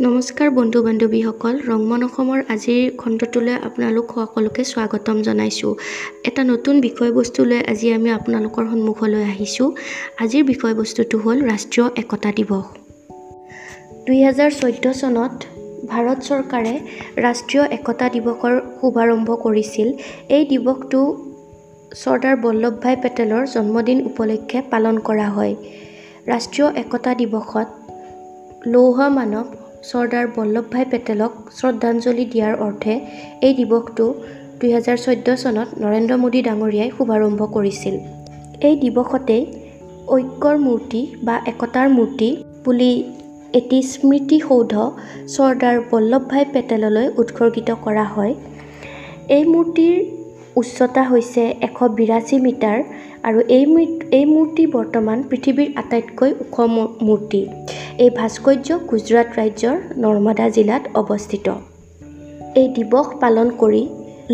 নমস্কাৰ বন্ধু বান্ধৱীসকল ৰংমন অসমৰ আজিৰ খণ্ডটোলৈ আপোনালোক সকলোকে স্বাগতম জনাইছোঁ। এটা নতুন বিষয়বস্তু লৈ আজি আমি আপোনালোকৰ সন্মুখলৈ আহিছোঁ। আজিৰ বিষয়বস্তুটো হ'ল ৰাষ্ট্ৰীয় একতা দিৱস। দুহেজাৰ চৈধ্য চনত ভাৰত চৰকাৰে ৰাষ্ট্ৰীয় একতা দিৱসৰ শুভাৰম্ভ কৰিছিল। এই দিৱসটো চৰ্দাৰ বল্লভ ভাই পেটেলৰ জন্মদিন উপলক্ষে পালন কৰা হয়। ৰাষ্ট্ৰীয় একতা দিৱসত লৌহ মানৱ চৰ্দাৰ বল্লভ ভাই পেটেলক শ্ৰদ্ধাঞ্জলি দিয়াৰ অৰ্থে এই দিৱসটো দুহেজাৰ চৈধ্য চনত নৰেন্দ্ৰ মোদী ডাঙৰীয়াই শুভাৰম্ভ কৰিছিল। এই দিৱসতেই ঐক্যৰ মূৰ্তি বা একতাৰ মূৰ্তি বুলি এটি স্মৃতিসৌধ চৰ্দাৰ বল্লভ ভাই পেটেললৈ উৎসৰ্গিত কৰা হয়। এই মূৰ্তিৰ উচ্চতা হৈছে এশ বিৰাশী মিটাৰ আৰু এই এই মূৰ্তি বৰ্তমান পৃথিৱীৰ আটাইতকৈ ওখ মূৰ্তি। এই ভাস্কৰ্য গুজৰাট ৰাজ্যৰ নৰ্মদা জিলাত অৱস্থিত। এই দিৱস পালন কৰি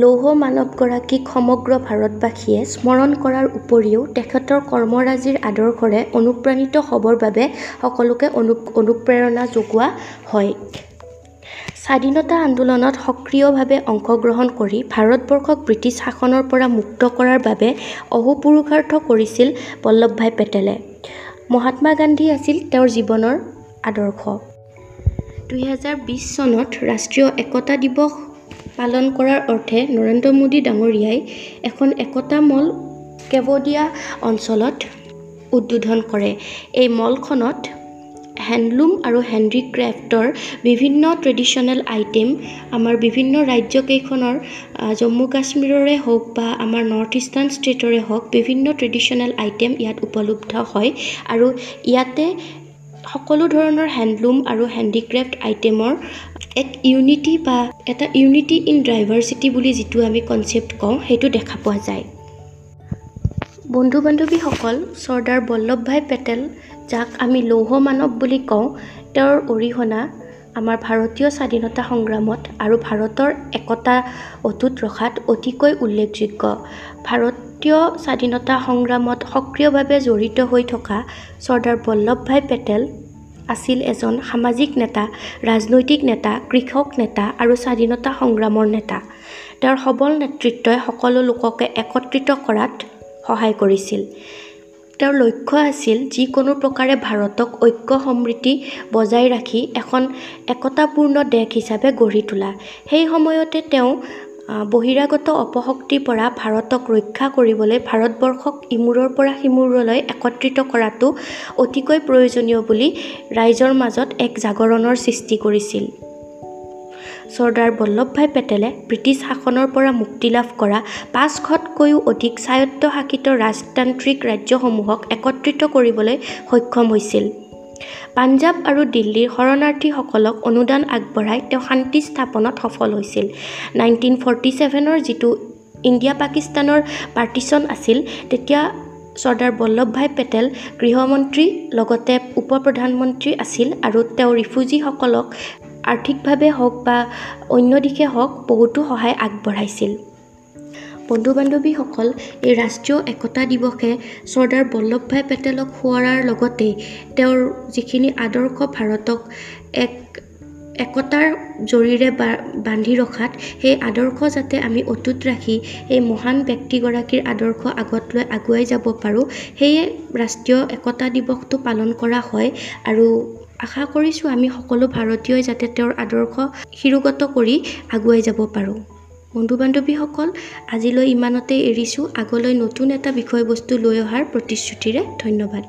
লৌহ মানৱগৰাকীক সমগ্ৰ ভাৰতবাসীয়ে স্মৰণ কৰাৰ উপৰিও তেখেতৰ কৰ্মৰাজিৰ আদৰ্শৰে অনুপ্ৰাণিত হ'বৰ বাবে সকলোকে অনু অনুপ্ৰেৰণা যোগোৱা হয়। স্বাধীনতা আন্দোলনত সক্ৰিয়ভাৱে অংশগ্ৰহণ কৰি ভাৰতবৰ্ষক ব্ৰিটিছ শাসনৰ পৰা মুক্ত কৰাৰ বাবে অহোপুৰুষাৰ্থ কৰিছিল বল্লভ ভাই পেটেলে। মহাত্মা গান্ধী আছিল তেওঁৰ জীৱনৰ আদৰ্শ। দুহেজাৰ বিছ চনত ৰাষ্ট্ৰীয় একতা দিৱস পালন কৰাৰ অৰ্থে নৰেন্দ্ৰ মোদী ডাঙৰীয়াই এখন একতা মল কেৱডিয়া অঞ্চলত উদ্বোধন কৰে। এই মলখনত হেণ্ডলুম আৰু হেণ্ডিক্ৰেফ্টৰ বিভিন্ন ট্ৰেডিশ্যনেল আইটেম আমাৰ বিভিন্ন ৰাজ্যকেইখনৰ জম্মু কাশ্মীৰৰে হওক বা আমাৰ নৰ্থ ইষ্টাৰ্ণ ষ্টেটৰে হওক বিভিন্ন ট্ৰেডিশ্যনেল আইটেম ইয়াত উপলব্ধ হয়। আৰু ইয়াতে সকলো ধৰণৰ হেণ্ডলুম আৰু হেণ্ডিক্ৰেফ্ট আইটেমৰ এক ইউনিটি বা এটা ইউনিটি ইন ডাইভাৰ্চিটি বুলি যিটো আমি কনচেপ্ট কওঁ সেইটো দেখা পোৱা যায়। বন্ধু বান্ধৱীসকল চৰ্দাৰ বল্লভ ভাই পেটেল যাক আমি লৌহ মানৱ বুলি কওঁ তেওঁৰ অৰিহণা আমাৰ ভাৰতীয় স্বাধীনতা সংগ্ৰামত আৰু ভাৰতৰ একতা অটুট ৰখাত অতিকৈ উল্লেখযোগ্য। ভাৰতীয় স্বাধীনতা সংগ্ৰামত সক্ৰিয়ভাৱে জড়িত হৈ থকা চৰ্দাৰ বল্লভ ভাই পেটেল আছিল এজন সামাজিক নেতা ৰাজনৈতিক নেতা কৃষক নেতা আৰু স্বাধীনতা সংগ্ৰামৰ নেতা। তেওঁৰ সবল নেতৃত্বই সকলো লোককে একত্ৰিত কৰাত সহায় কৰিছিল। তেওঁৰ লক্ষ্য আছিল যিকোনো প্ৰকাৰে ভাৰতক ঐক্য সমৃদ্ধি বজাই ৰাখি এখন একতাপূৰ্ণ দেশ হিচাপে গঢ়ি তোলা। সেই সময়তে তেওঁ বহিৰাগত অপশক্তিৰ পৰা ভাৰতক ৰক্ষা কৰিবলৈ ভাৰতবৰ্ষক ইমূৰৰ পৰা সিমূৰলৈ একত্ৰিত কৰাটো অতিকৈ প্ৰয়োজনীয় বুলি ৰাইজৰ মাজত এক জাগৰণৰ সৃষ্টি কৰিছিল। চৰ্দাৰ বল্লভ ভাই পেটেলে ব্ৰিটিছ শাসনৰ পৰা মুক্তি লাভ কৰা পাঁচশতকৈও অধিক স্বায়ত্তশাসিত ৰাজতান্ত্ৰিক ৰাজ্যসমূহক একত্ৰিত কৰিবলৈ সক্ষম হৈছিল। পাঞ্জাৱ আৰু দিল্লীৰ শৰণাৰ্থীসকলক অনুদান আগবঢ়াই তেওঁ শান্তি স্থাপনত সফল হৈছিল। নাইনটিন ফৰ্টি ছেভেনৰ যিটো ইণ্ডিয়া পাকিস্তানৰ পাৰ্টিশ্যন আছিল তেতিয়া চৰ্দাৰ বল্লভ ভাই পেটেল গৃহমন্ত্ৰী লগতে উপ প্ৰধানমন্ত্ৰী আছিল আৰু তেওঁ ৰিফিউজিসকলক আৰ্থিকভাৱে হওক বা অন্য দিশে হওক বহুতো সহায় আগবঢ়াইছিল। বন্ধু বান্ধৱীসকল এই ৰাষ্ট্ৰীয় একতা দিৱসে চৰ্দাৰ বল্লভ ভাই পেটেলক সোঁৱৰাৰ লগতে তেওঁৰ যিখিনি আদৰ্শ ভাৰতক এক একতাৰ জৰিৰে বা বান্ধি ৰখাত সেই আদৰ্শ যাতে আমি অটুট ৰাখি এই মহান ব্যক্তিগৰাকীৰ আদৰ্শ আগত লৈ আগুৱাই যাব পাৰোঁ সেয়ে ৰাষ্ট্ৰীয় একতা দিৱসটো পালন কৰা হয় আৰু আশা কৰিছোঁ আমি সকলো ভাৰতীয়ই যাতে তেওঁৰ আদৰ্শ শিৰোগত কৰি আগুৱাই যাব পাৰোঁ। বন্ধু বান্ধৱীসকল আজিলৈ ইমানতে এৰিছোঁ। আগলৈ নতুন এটা বিষয়বস্তু লৈ অহাৰ প্ৰতিশ্ৰুতিৰে ধন্যবাদ।